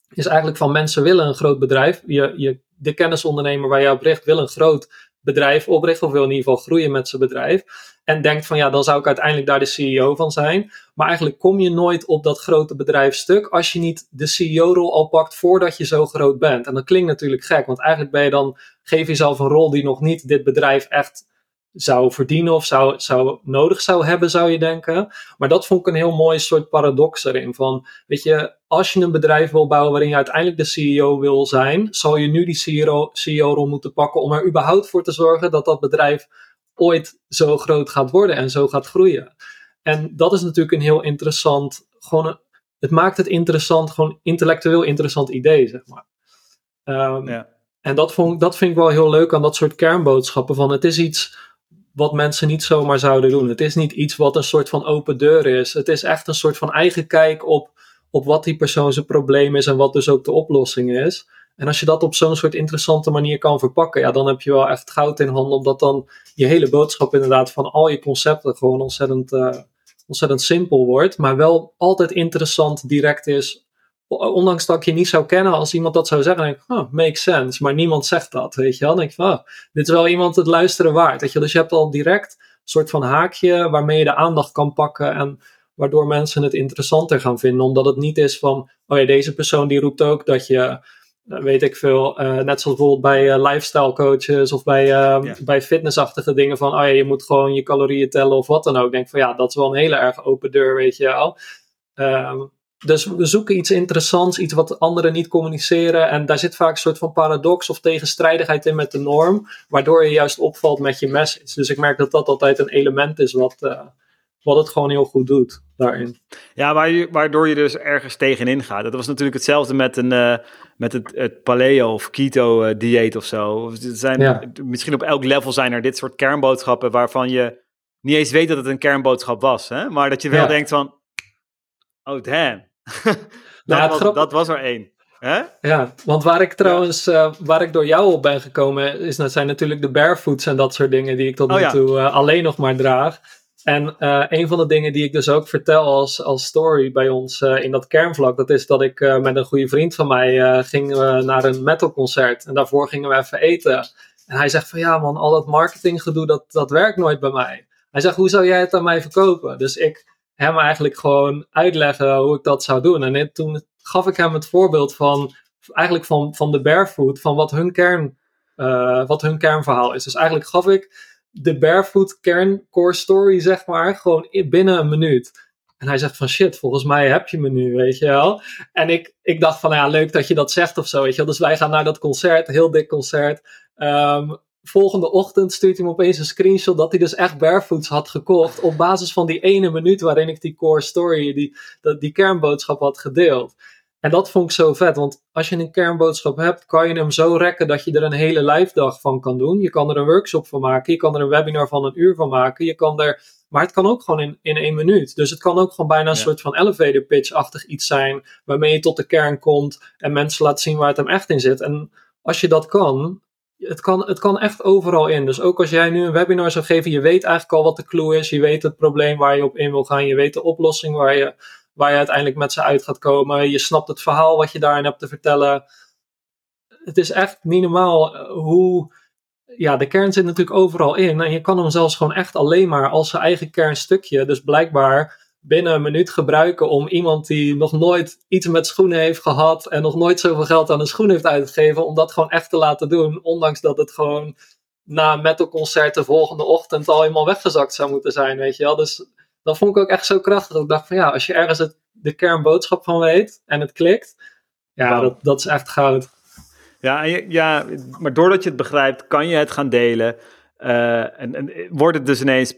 is eigenlijk van mensen willen een groot bedrijf. Je, je, de kennisondernemer waar je op richt wil een groot bedrijf oprichten of wil in ieder geval groeien met zijn bedrijf. En denkt van ja, dan zou ik uiteindelijk daar de CEO van zijn. Maar eigenlijk kom je nooit op dat grote bedrijfstuk als je niet de CEO-rol al pakt voordat je zo groot bent. En dat klinkt natuurlijk gek, want eigenlijk ben je dan, geef jezelf een rol die nog niet dit bedrijf echt zou verdienen of zou, zou nodig zou hebben, zou je denken. Maar dat vond ik een heel mooi soort paradox erin. Van, weet je, als je een bedrijf wil bouwen waarin je uiteindelijk de CEO wil zijn, zal je nu die CEO-rol CEO moeten pakken om er überhaupt voor te zorgen dat dat bedrijf ooit zo groot gaat worden en zo gaat groeien. En dat is natuurlijk een heel interessant, gewoon een, het maakt het interessant, gewoon intellectueel interessant idee, zeg maar. Um, ja. En dat, vond, dat vind ik wel heel leuk aan dat soort kernboodschappen. Van het is iets wat mensen niet zomaar zouden doen. Het is niet iets wat een soort van open deur is. Het is echt een soort van eigen kijk op, op wat die persoon zijn probleem is en wat dus ook de oplossing is. En als je dat op zo'n soort interessante manier kan verpakken, ja, dan heb je wel echt goud in handen, omdat dan je hele boodschap inderdaad van al je concepten gewoon ontzettend, uh, ontzettend simpel wordt, maar wel altijd interessant, direct is. Ondanks dat ik je niet zou kennen, als iemand dat zou zeggen, dan denk ik, oh, makes sense. Maar niemand zegt dat, weet je wel. Dan denk ik, oh, dit is wel iemand het luisteren waard. Weet je? Dus je hebt al direct een soort van haakje waarmee je de aandacht kan pakken en waardoor mensen het interessanter gaan vinden. Omdat het niet is van, oh ja, deze persoon die roept ook dat je weet ik veel, uh, net zoals bijvoorbeeld bij uh, lifestyle coaches of bij, uh, ja. bij fitnessachtige dingen van, oh ja, je moet gewoon je calorieën tellen of wat dan ook. Ik denk van ja, dat is wel een hele erg open deur, weet je wel. Um, dus we zoeken iets interessants, iets wat anderen niet communiceren. En daar zit vaak een soort van paradox of tegenstrijdigheid in met de norm, waardoor je juist opvalt met je message. Dus ik merk dat dat altijd een element is wat, wat het gewoon heel goed doet daarin. Ja, waardoor je dus ergens tegenin gaat. Dat was natuurlijk hetzelfde met, een, uh, met het, het paleo of keto uh, dieet of zo. zijn, ja. Misschien op elk level zijn er dit soort kernboodschappen waarvan je niet eens weet dat het een kernboodschap was. Hè? Maar dat je wel ja. denkt van, oh damn, nou, was, dat was er één. Hè? Ja, want waar ik trouwens, uh, waar ik door jou op ben gekomen, is, dat zijn natuurlijk de barefoots en dat soort dingen die ik tot nu oh, toe uh, alleen nog maar draag. En uh, een van de dingen die ik dus ook vertel als, als story bij ons in dat kernvlak, dat is dat ik met een goede vriend van mij ging naar een metalconcert. En daarvoor gingen we even eten. En hij zegt van ja man, al dat marketinggedoe, dat, dat werkt nooit bij mij. Hij zegt, hoe zou jij het aan mij verkopen? Dus ik hem eigenlijk gewoon uitleggen hoe ik dat zou doen. En toen gaf ik hem het voorbeeld van, eigenlijk van, van de barefoot, van wat hun, kern, uh, wat hun kernverhaal is. Dus eigenlijk gaf ik de barefoot kern core story, zeg maar, gewoon binnen een minuut. En hij zegt van shit, volgens mij heb je me nu, weet je wel. En ik, ik dacht van ja, leuk dat je dat zegt of zo, weet je wel. Dus wij gaan naar dat concert, heel dik concert. Um, volgende ochtend stuurt hij me opeens een screenshot dat hij dus echt barefoots had gekocht. Op basis van die ene minuut waarin ik die core story, die, die, kernboodschap had gedeeld. En dat vond ik zo vet, want als je een kernboodschap hebt, kan je hem zo rekken dat je er een hele live dag van kan doen. Je kan er een workshop van maken, je kan er een webinar van een uur van maken, je kan er, maar het kan ook gewoon in, in één minuut. Dus het kan ook gewoon bijna een soort van elevator pitch-achtig iets zijn, waarmee je tot de kern komt en mensen laat zien waar het hem echt in zit. En als je dat kan, het kan, het kan echt overal in. Dus ook als jij nu een webinar zou geven, je weet eigenlijk al wat de clue is, je weet het probleem waar je op in wil gaan, je weet de oplossing waar je, waar je uiteindelijk met ze uit gaat komen, je snapt het verhaal wat je daarin hebt te vertellen. Het is echt niet normaal eh, hoe. Ja, de kern zit natuurlijk overal in. En je kan hem zelfs gewoon echt alleen maar als zijn eigen kernstukje. Dus blijkbaar binnen een minuut gebruiken om iemand die nog nooit iets met schoenen heeft gehad en nog nooit zoveel geld aan een schoen heeft uitgegeven, om dat gewoon echt te laten doen, ondanks dat het gewoon na een metalconcert de volgende ochtend al helemaal weggezakt zou moeten zijn, weet je wel. Dus dat vond ik ook echt zo krachtig. Dat ik dacht van ja, als je ergens het, de kernboodschap van weet en het klikt, ja, dat, dat is echt goud. Ja, ja, maar doordat je het begrijpt, kan je het gaan delen. Uh, en, en wordt het dus ineens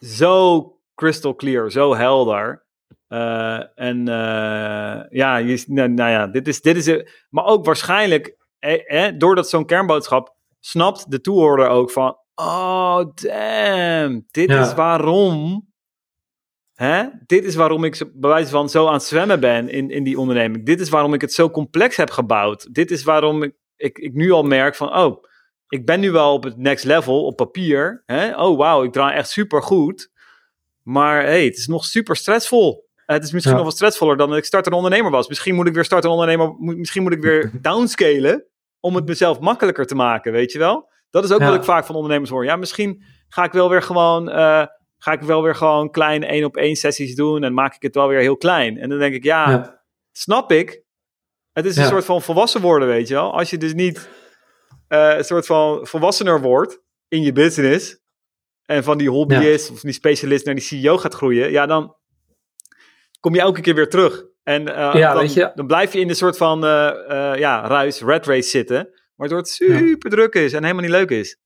zo crystal clear, zo helder. Uh, en uh, ja, je, nou, nou, ja, dit is, dit is, maar ook waarschijnlijk, eh, eh, doordat zo'n kernboodschap snapt de toehoorder ook van, oh damn, dit is waarom, hè? dit is waarom ik bij wijze van zo aan het zwemmen ben in, in die onderneming. Dit is waarom ik het zo complex heb gebouwd. Dit is waarom ik, ik, ik nu al merk van, oh, ik ben nu wel op het next level op papier. Hè? Oh wauw, ik draai echt super goed. Maar hey, het is nog super stressvol. Het is misschien nog wel stressvoller dan ik startende ondernemer was. Misschien moet ik weer startende ondernemer, misschien moet ik weer downscalen om het mezelf makkelijker te maken, weet je wel? Dat is ook wat ik vaak van ondernemers hoor. Ja, misschien ga ik wel weer gewoon, uh, ga ik wel weer gewoon kleine één op één sessies doen en maak ik het wel weer heel klein. En dan denk ik, ja, snap ik. Het is een soort van volwassen worden, weet je wel? Als je dus niet uh, een soort van volwassener wordt in je business, en van die hobbyist of die specialist naar die CEO gaat groeien, ja, dan kom je elke keer weer terug. En uh, ja, dan, weet je. dan blijf je in een soort van uh, uh, ja, ruis, red race zitten, waardoor het super druk is en helemaal niet leuk is.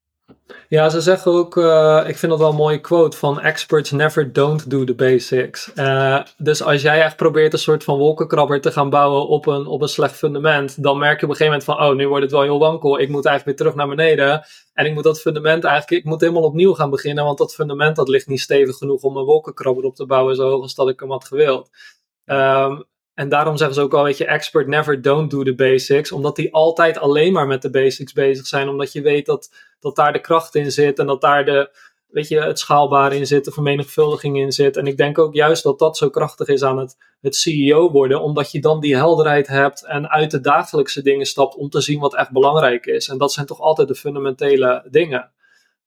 Ja, ze zeggen ook, uh, ik vind dat wel een mooie quote van experts never don't do the basics. Uh, dus als jij echt probeert een soort van wolkenkrabber te gaan bouwen op een, op een slecht fundament, dan merk je op een gegeven moment van, oh, nu wordt het wel heel wankel. Ik moet eigenlijk weer terug naar beneden. En ik moet dat fundament eigenlijk, ik moet helemaal opnieuw gaan beginnen, want dat fundament dat ligt niet stevig genoeg om een wolkenkrabber op te bouwen zo hoog als dat ik hem had gewild. Um, en daarom zeggen ze ook al, weet je, expert never don't do the basics. Omdat die altijd alleen maar met de basics bezig zijn. Omdat je weet dat, dat daar de kracht in zit. En dat daar de, weet je, het schaalbaar in zit. De vermenigvuldiging in zit. En ik denk ook juist dat dat zo krachtig is aan het, het CEO worden. Omdat je dan die helderheid hebt. En uit de dagelijkse dingen stapt om te zien wat echt belangrijk is. En dat zijn toch altijd de fundamentele dingen.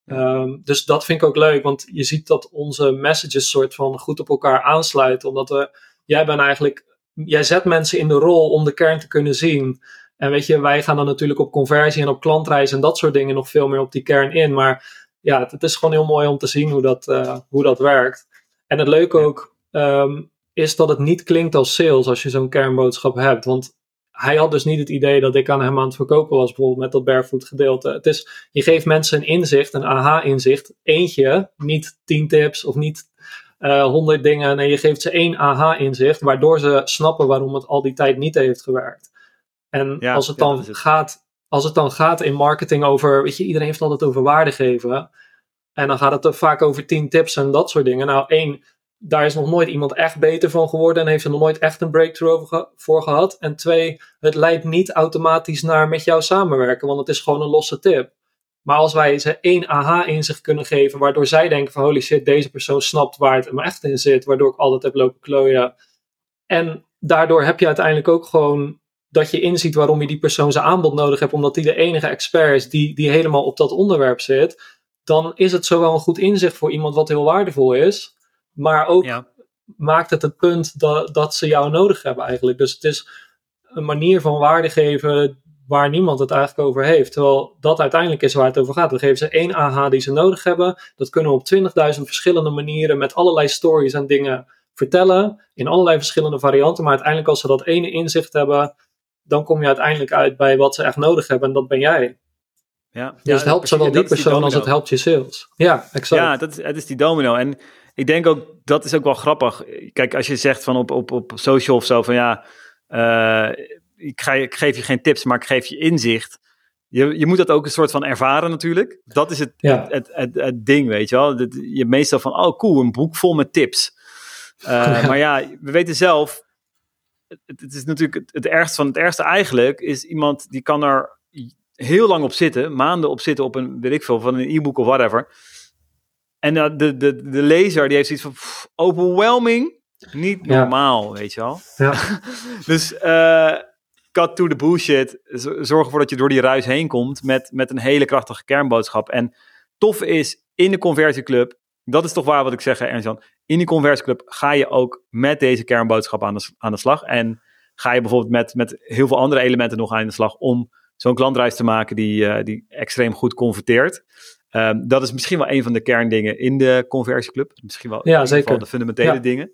Um, dus dat vind ik ook leuk. Want je ziet dat onze messages soort van goed op elkaar aansluiten. Omdat we, jij bent eigenlijk jij zet mensen in de rol om de kern te kunnen zien. En weet je, wij gaan dan natuurlijk op conversie en op klantreis en dat soort dingen nog veel meer op die kern in. Maar ja, het, is gewoon heel mooi om te zien hoe dat, uh, hoe dat werkt. En het leuke ook um, is dat het niet klinkt als sales als je zo'n kernboodschap hebt. Want hij had dus niet het idee dat ik aan hem aan het verkopen was, bijvoorbeeld met dat barefoot gedeelte. Het is, je geeft mensen een inzicht, een aha-inzicht. Eentje, niet tien tips of niet eh, honderd dingen en je geeft ze één aha-inzicht, waardoor ze snappen waarom het al die tijd niet heeft gewerkt. En als, het dan Gaat, als het dan gaat in marketing over, weet je, iedereen heeft altijd over waarde geven. En dan gaat het er vaak over tien tips en dat soort dingen. Nou, één, daar is nog nooit iemand echt beter van geworden en heeft er nog nooit echt een breakthrough voor gehad. En twee, het leidt niet automatisch naar met jou samenwerken, want het is gewoon een losse tip. Maar als wij ze één aha-inzicht kunnen geven, waardoor zij denken van holy shit, deze persoon snapt waar het hem echt in zit, waardoor ik altijd heb lopen klooien. En daardoor heb je uiteindelijk ook gewoon dat je inziet waarom je die persoon zijn aanbod nodig hebt, omdat die de enige expert is die, die helemaal op dat onderwerp zit. Dan is het zowel een goed inzicht voor iemand wat heel waardevol is, maar ook maakt het het punt dat, dat ze jou nodig hebben eigenlijk. Dus het is een manier van waarde geven waar niemand het eigenlijk over heeft. Terwijl dat uiteindelijk is waar het over gaat. We geven ze één AH die ze nodig hebben. Dat kunnen we op 20.000 verschillende manieren met allerlei stories en dingen vertellen. In allerlei verschillende varianten. Maar uiteindelijk als ze dat ene inzicht hebben, dan kom je uiteindelijk uit bij wat ze echt nodig hebben. En dat ben jij. Ja, dus ja, het helpt zowel die persoon als het helpt je sales. Ja, exact. Ja, dat is, het is die domino. En ik denk ook, dat is ook wel grappig. Kijk, als je zegt van op, op, op social of zo van ja, uh, ik, ga, ik geef je geen tips, maar ik geef je inzicht. Je, je moet dat ook een soort van ervaren natuurlijk. Dat is het, het, het, het, ding, weet je wel. je hebt meestal van, oh cool, een boek vol met tips. Uh, Maar ja, we weten zelf, het, het, is natuurlijk het, ergste van het ergste eigenlijk, is iemand die kan er heel lang op zitten, maanden op zitten op een, weet ik veel, van een e-book of whatever. En uh, de, de, de lezer die heeft zoiets van overwhelming, niet normaal, weet je wel. Ja. dus uh, cut to the bullshit. Zorg ervoor dat je door die ruis heen komt met, met een hele krachtige kernboodschap. En tof is, in de conversieclub, dat is toch waar wat ik zeg, Ernst-Jan. In die conversieclub ga je ook met deze kernboodschap aan de, aan de slag. En ga je bijvoorbeeld met, met heel veel andere elementen nog aan de slag om zo'n klantreis te maken die, uh, die extreem goed converteert. Um, dat is misschien wel een van de kerndingen in de conversieclub. Misschien wel ja, zeker. de fundamentele dingen.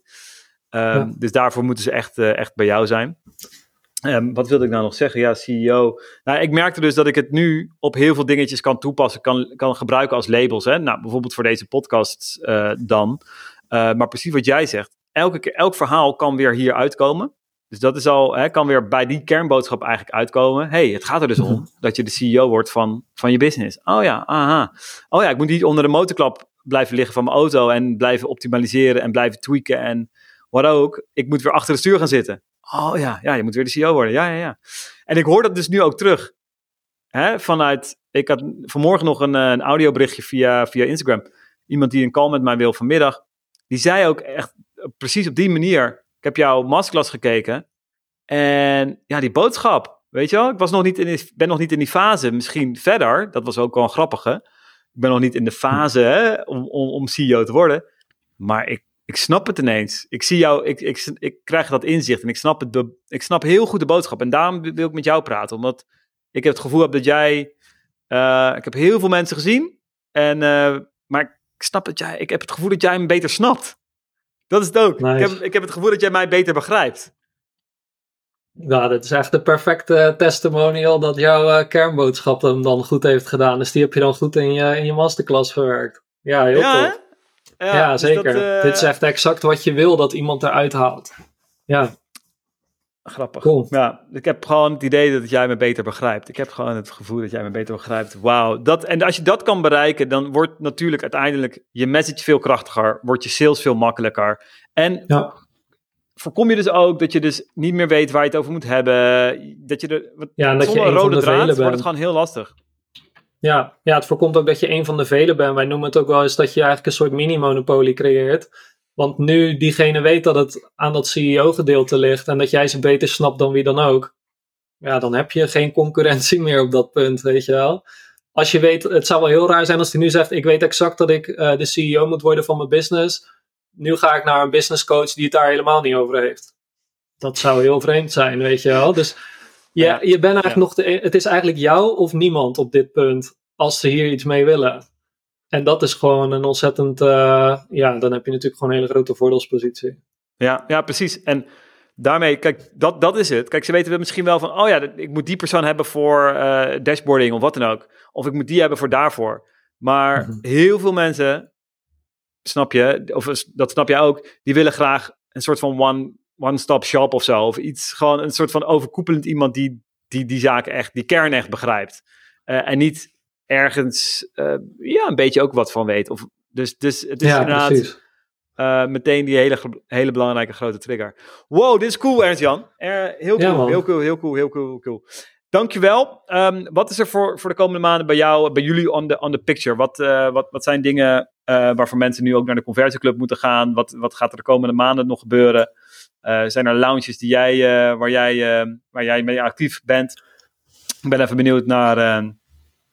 Um, ja. Dus daarvoor moeten ze echt, uh, echt bij jou zijn. Um, wat wilde ik nou nog zeggen? Ja, CEO. Nou, ik merkte dus dat ik het nu op heel veel dingetjes kan toepassen, kan, kan gebruiken als labels. Hè? Nou, bijvoorbeeld voor deze podcast uh, dan. Uh, maar precies wat jij zegt. Elke, elk verhaal kan weer hier uitkomen. Dus dat is al, hè, kan weer bij die kernboodschap eigenlijk uitkomen. hey, het gaat er dus om mhm. dat je de CEO wordt van, van je business. Oh ja, aha. Oh ja, ik moet niet onder de motorklap blijven liggen van mijn auto en blijven optimaliseren en blijven tweaken en wat ook. Ik moet weer achter het stuur gaan zitten. Oh ja, ja, je moet weer de CEO worden. Ja, ja, ja. En ik hoor dat dus nu ook terug. Hè, vanuit, ik had vanmorgen nog een, eh, een audioberichtje via, via Instagram. Iemand die een call met mij wil vanmiddag. Die zei ook echt precies op die manier. Ik heb jouw masterclass gekeken. En ja, die boodschap. Weet je wel, ik was nog niet in ben nog niet in die fase. Misschien verder. Dat was ook wel een grappige. Ik ben nog niet in de fase om, om, CEO te worden. Maar ik ik snap het ineens. Ik zie jou, ik, ik, krijg dat inzicht en ik snap, het, ik snap heel goed de boodschap. En daarom wil ik met jou praten, omdat ik het gevoel heb dat jij, uh, ik heb heel veel mensen gezien, en, uh, maar ik snap dat jij, ik heb het gevoel dat jij me beter snapt. Dat is het ook. Ik, heb, ik heb het gevoel dat jij mij beter begrijpt. Nou, dat is echt de perfecte testimonial dat jouw uh, kernboodschap hem dan goed heeft gedaan. Dus die heb je dan goed in je, in je masterclass verwerkt. Ja, heel ja, tof. Ja, dus zeker. Eh, Dit is echt exact wat je wil dat iemand eruit haalt. Ja. Grappig. Cool. Ja, ik heb gewoon het idee dat jij me beter begrijpt. Ik heb gewoon het gevoel dat jij me beter begrijpt. Wauw. Dat, en als je dat kan bereiken, dan wordt natuurlijk uiteindelijk je message veel krachtiger. Wordt je sales veel makkelijker. En ja. voorkom je dus ook dat je dus niet meer weet waar je het over moet hebben. Dat je de, ja, dat je rode draad wordt het gewoon heel lastig. Ja, ja, het voorkomt ook dat je een van de velen bent. Wij noemen het ook wel eens dat je eigenlijk een soort mini-monopolie creëert. Want nu diegene weet dat het aan dat CEO-gedeelte ligt en dat jij ze beter snapt dan wie dan ook. Ja, dan heb je geen concurrentie meer op dat punt, weet je wel. Als je weet, het zou wel heel raar zijn als hij nu zegt: Ik weet exact dat ik uh, de CEO moet worden van mijn business. Nu ga ik naar een business coach die het daar helemaal niet over heeft. Dat zou heel vreemd zijn, weet je wel. Dus ja, je bent eigenlijk nog de, het is eigenlijk jou of niemand op dit punt, als ze hier iets mee willen. En dat is gewoon een ontzettend, uh, ja, dan heb je natuurlijk gewoon een hele grote voordelspositie. Ja, ja, precies. En daarmee, kijk, dat, dat is het. Kijk, ze weten misschien wel van, oh ja, ik moet die persoon hebben voor uh, dashboarding of wat dan ook. Of ik moet die hebben voor daarvoor. Maar mhm. heel veel mensen, snap je, of dat snap je ook, die willen graag een soort van one one-stop shop of zo. Of iets, gewoon een soort van overkoepelend iemand die die, die zaken echt, die kern echt begrijpt. Uh, en niet ergens, uh, ja, een beetje ook wat van weet. Of, dus, dus het is ja, inderdaad, uh, meteen die hele, hele belangrijke grote trigger. Wow, dit is cool, Ernst-Jan. heel, cool, heel cool, heel cool, heel cool, heel cool. Dankjewel. Um, wat is er voor, voor de komende maanden bij jou, bij jullie on the, on the picture? Wat, uh, wat, wat zijn dingen uh, waarvoor mensen nu ook naar de conversieclub moeten gaan? Wat, wat gaat er de komende maanden nog gebeuren? Uh, zijn er lounges die jij, waar, jij, waar jij mee actief bent? Ik ben even benieuwd naar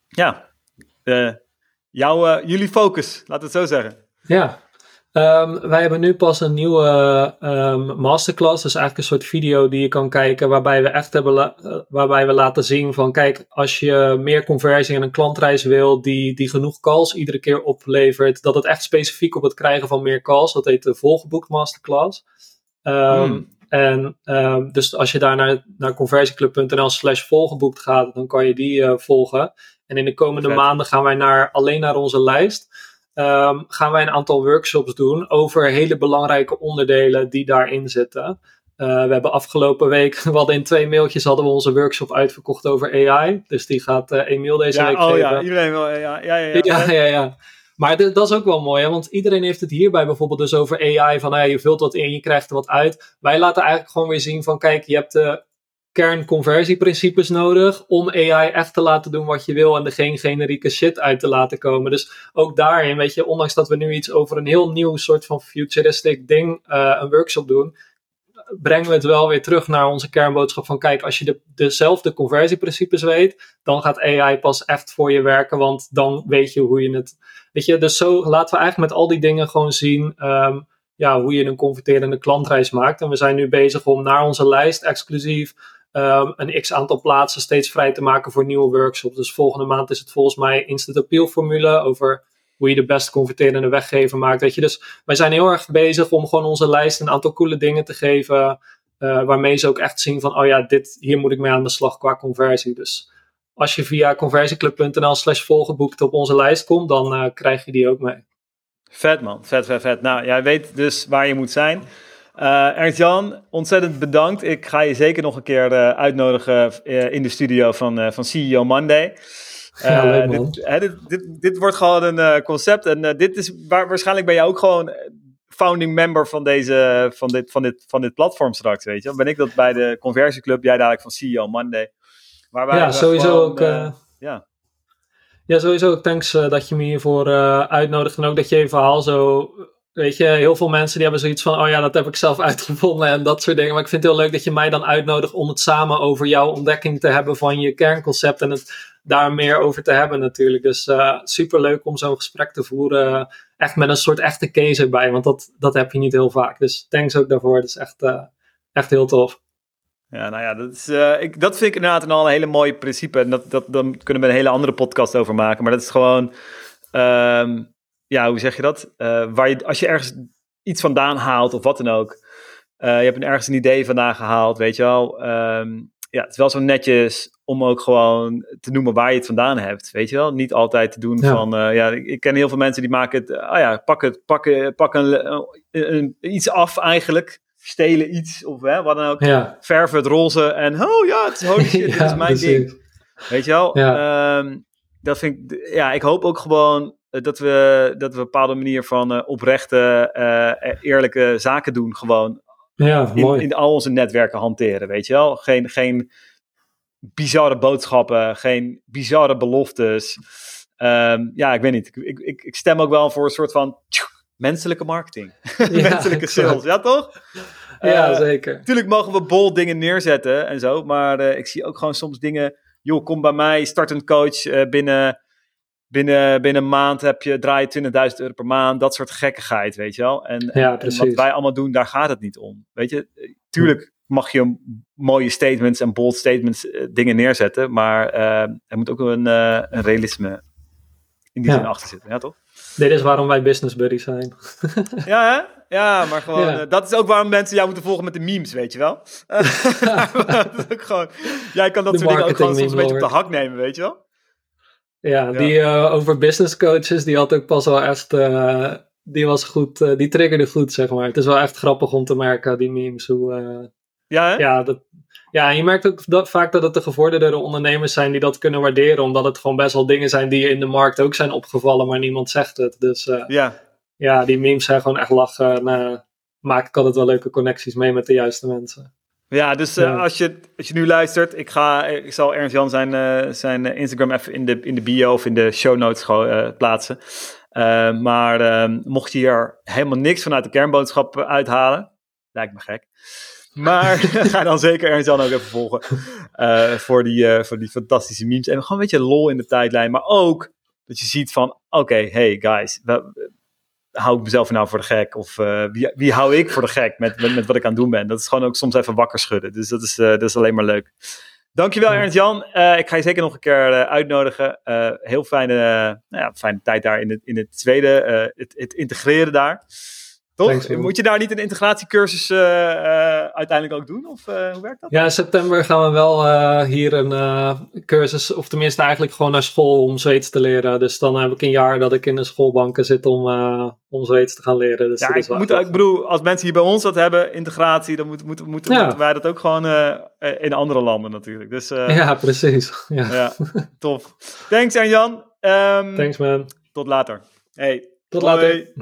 ehm, ja, jouw, jullie focus, laat het zo zeggen. Ja, Um, wij hebben nu pas een nieuwe um, masterclass. Dus eigenlijk een soort video die je kan kijken. Waarbij we echt hebben uh, waarbij we laten zien van kijk, als je meer conversie en een klantreis wil die, die genoeg calls iedere keer oplevert. Dat het echt specifiek op het krijgen van meer calls. Dat heet de volgeboekt masterclass. Um, En dus als je daar naar, naar conversieclub.nl slash volgeboekt gaat, dan kan je die uh, volgen. En in de komende maanden gaan wij naar, alleen naar onze lijst. Um, gaan wij een aantal workshops doen over hele belangrijke onderdelen die daarin zitten. Uh, we hebben afgelopen week, we hadden in twee mailtjes hadden we onze workshop uitverkocht over AI. Dus die gaat uh, Emiel deze ja, week oh, geven. Ja, iedereen wil AI. Ja, ja, ja. ja, ja, ja. Maar dat is ook wel mooi, hè? want iedereen heeft het hierbij bijvoorbeeld dus over AI. Van nou je vult wat in, je krijgt er wat uit. Wij laten eigenlijk gewoon weer zien van kijk, je hebt de kernconversieprincipes nodig om AI echt te laten doen wat je wil en er geen generieke shit uit te laten komen. Dus ook daarin, weet je, ondanks dat we nu iets over een heel nieuw soort van futuristic ding, uh, een workshop doen, brengen we het wel weer terug naar onze kernboodschap van kijk, als je de, dezelfde conversieprincipes weet, dan gaat AI pas echt voor je werken, want dan weet je hoe je het, weet je, dus zo laten we eigenlijk met al die dingen gewoon zien um, ja, hoe je een converterende klantreis maakt. En we zijn nu bezig om naar onze lijst exclusief um, een x aantal plaatsen steeds vrij te maken voor nieuwe workshops. Dus volgende maand is het volgens mij Instant Appeal formule over hoe je de best converterende weggever maakt. Weet je. Dus wij zijn heel erg bezig om gewoon onze lijst een aantal coole dingen te geven. Uh, waarmee ze ook echt zien van, oh ja, dit, hier moet ik mee aan de slag qua conversie. Dus als je via conversieclub.nl slash volgeboekt op onze lijst komt, dan uh, krijg je die ook mee. Vet man, vet, vet, vet. Nou, jij weet dus waar je moet zijn. Uh, Ernst-Jan, ontzettend bedankt. Ik ga je zeker nog een keer uh, uitnodigen uh, in de studio van, van CEO Monday. Ja, leuk. Dit, hè, dit, dit, dit, wordt gewoon een concept. En dit is waar, waarschijnlijk ben jij ook gewoon founding member van, deze, van, dit, van, dit, van dit platform straks, weet je. Dan ben ik dat bij de conversieclub, jij dadelijk van CEO Monday. Waar ja, sowieso gewoon, ook... ja. Ja, sowieso. Thanks dat je me hiervoor uitnodigt. En ook dat je je verhaal zo Weet je, heel veel mensen die hebben zoiets van, oh ja, dat heb ik zelf uitgevonden en dat soort dingen. Maar ik vind het heel leuk dat je mij dan uitnodigt om het samen over jouw ontdekking te hebben van je kernconcept en het daar meer over te hebben natuurlijk. Dus uh, super leuk om zo'n gesprek te voeren, echt met een soort echte case erbij, want dat, dat heb je niet heel vaak. Dus thanks ook daarvoor, dat is echt, uh, echt heel tof. Ja, nou ja, dat, is, ik, dat vind ik inderdaad al een hele mooie principe. En dat, dat, dan kunnen we een hele andere podcast over maken. Maar dat is gewoon... Um, ja, hoe zeg je dat? Uh, waar je, als je ergens iets vandaan haalt of wat dan ook. Uh, je hebt een, ergens een idee vandaan gehaald, weet je wel. Um, ja, het is wel zo netjes om ook gewoon te noemen waar je het vandaan hebt, weet je wel. Niet altijd te doen van, uh, ja, ik, ken heel veel mensen die maken het, oh ja, pak het, pak, pak een, een, iets af eigenlijk. Stelen iets of hè, wat dan ook. Ja. Verven het roze en, oh ja, het is holy shit, dit is mijn ding. Weet je wel? Ja. Um, dat vind ik, ja, ik hoop ook gewoon eh, dat we, dat we een bepaalde manier van uh, oprechte, uh, eerlijke zaken doen. Gewoon ja, in, in, al onze netwerken hanteren, weet je wel. Geen, geen bizarre boodschappen, geen bizarre beloftes. Um, ja, ik weet niet. Ik, ik, ik, stem ook wel voor een soort van menselijke marketing. Ja, menselijke sales, ja toch? Ja, uh, zeker. Tuurlijk mogen we bol dingen neerzetten en zo, maar ik zie ook gewoon soms dingen... Joh, kom bij mij, start een coach binnen binnen, binnen een maand heb je, draai je 20.000 euro per maand. Dat soort gekkigheid, weet je wel. En, ja, en, wat wij allemaal doen, daar gaat het niet om. Weet je, tuurlijk mag je mooie statements en bold statements uh, dingen neerzetten. Maar uh, er moet ook een, uh, een realisme in die ja. zin achter zitten. Ja, toch? Dit is waarom wij business buddies zijn. ja, hè? Ja, maar gewoon, ja. dat is ook waarom mensen jou moeten volgen met de memes, weet je wel? dat is ook gewoon, jij kan dat de soort dingen ook gewoon soms een beetje op de hak nemen, weet je wel? Ja, die uh, over business coaches, die had ook pas wel echt. Uh, die was goed, uh, die triggerde goed, zeg maar. Het is wel echt grappig om te merken, die memes. Hoe, ja, hè? Ja, dat, ja, en je merkt ook dat, vaak dat het de gevorderde ondernemers zijn die dat kunnen waarderen, omdat het gewoon best wel dingen zijn die in de markt ook zijn opgevallen, maar niemand zegt het. Dus ja. ja, die memes zijn gewoon echt lachen. En maak ik altijd wel leuke connecties mee met de juiste mensen. Ja, dus Als, je, als je nu luistert, ik, ga, ik zal Ernst Jan zijn, zijn Instagram even in de, in de bio of in de show notes plaatsen. maar ehm, mocht je hier helemaal niks vanuit de kernboodschap uithalen, lijkt me gek. Maar ga dan zeker Ernst Jan ook even volgen. Voor, die, voor die fantastische memes. En gewoon een beetje lol in de tijdlijn. Maar ook dat je ziet van, oké, hey guys, hou ik mezelf nou voor de gek? Of uh, wie, wie hou ik voor de gek met, met, met, wat ik aan het doen ben? Dat is gewoon ook soms even wakker schudden. Dus dat is, dat is alleen maar leuk. Dankjewel Ernst Jan. ik ga je zeker nog een keer uitnodigen. heel fijne, nou ja, fijne tijd daar in het, in het tweede. het, het integreren daar. Toch? Moet je daar niet een integratiecursus uh, uiteindelijk ook doen? Of uh, hoe werkt dat? Ja, in september gaan we wel hier een cursus, of tenminste eigenlijk gewoon naar school om Zweeds te leren. Dus dan heb ik een jaar dat ik in de schoolbanken zit om, om Zweeds te gaan leren. Dus ja, ik, moet, ik bedoel, als mensen hier bij ons dat hebben, integratie, dan moet, moet, moet, moeten wij dat ook gewoon in andere landen natuurlijk. Dus, ja, precies. Ja. ja tof. Thanks, Jan. Um, Thanks, man. Tot later. Hey. Tot later.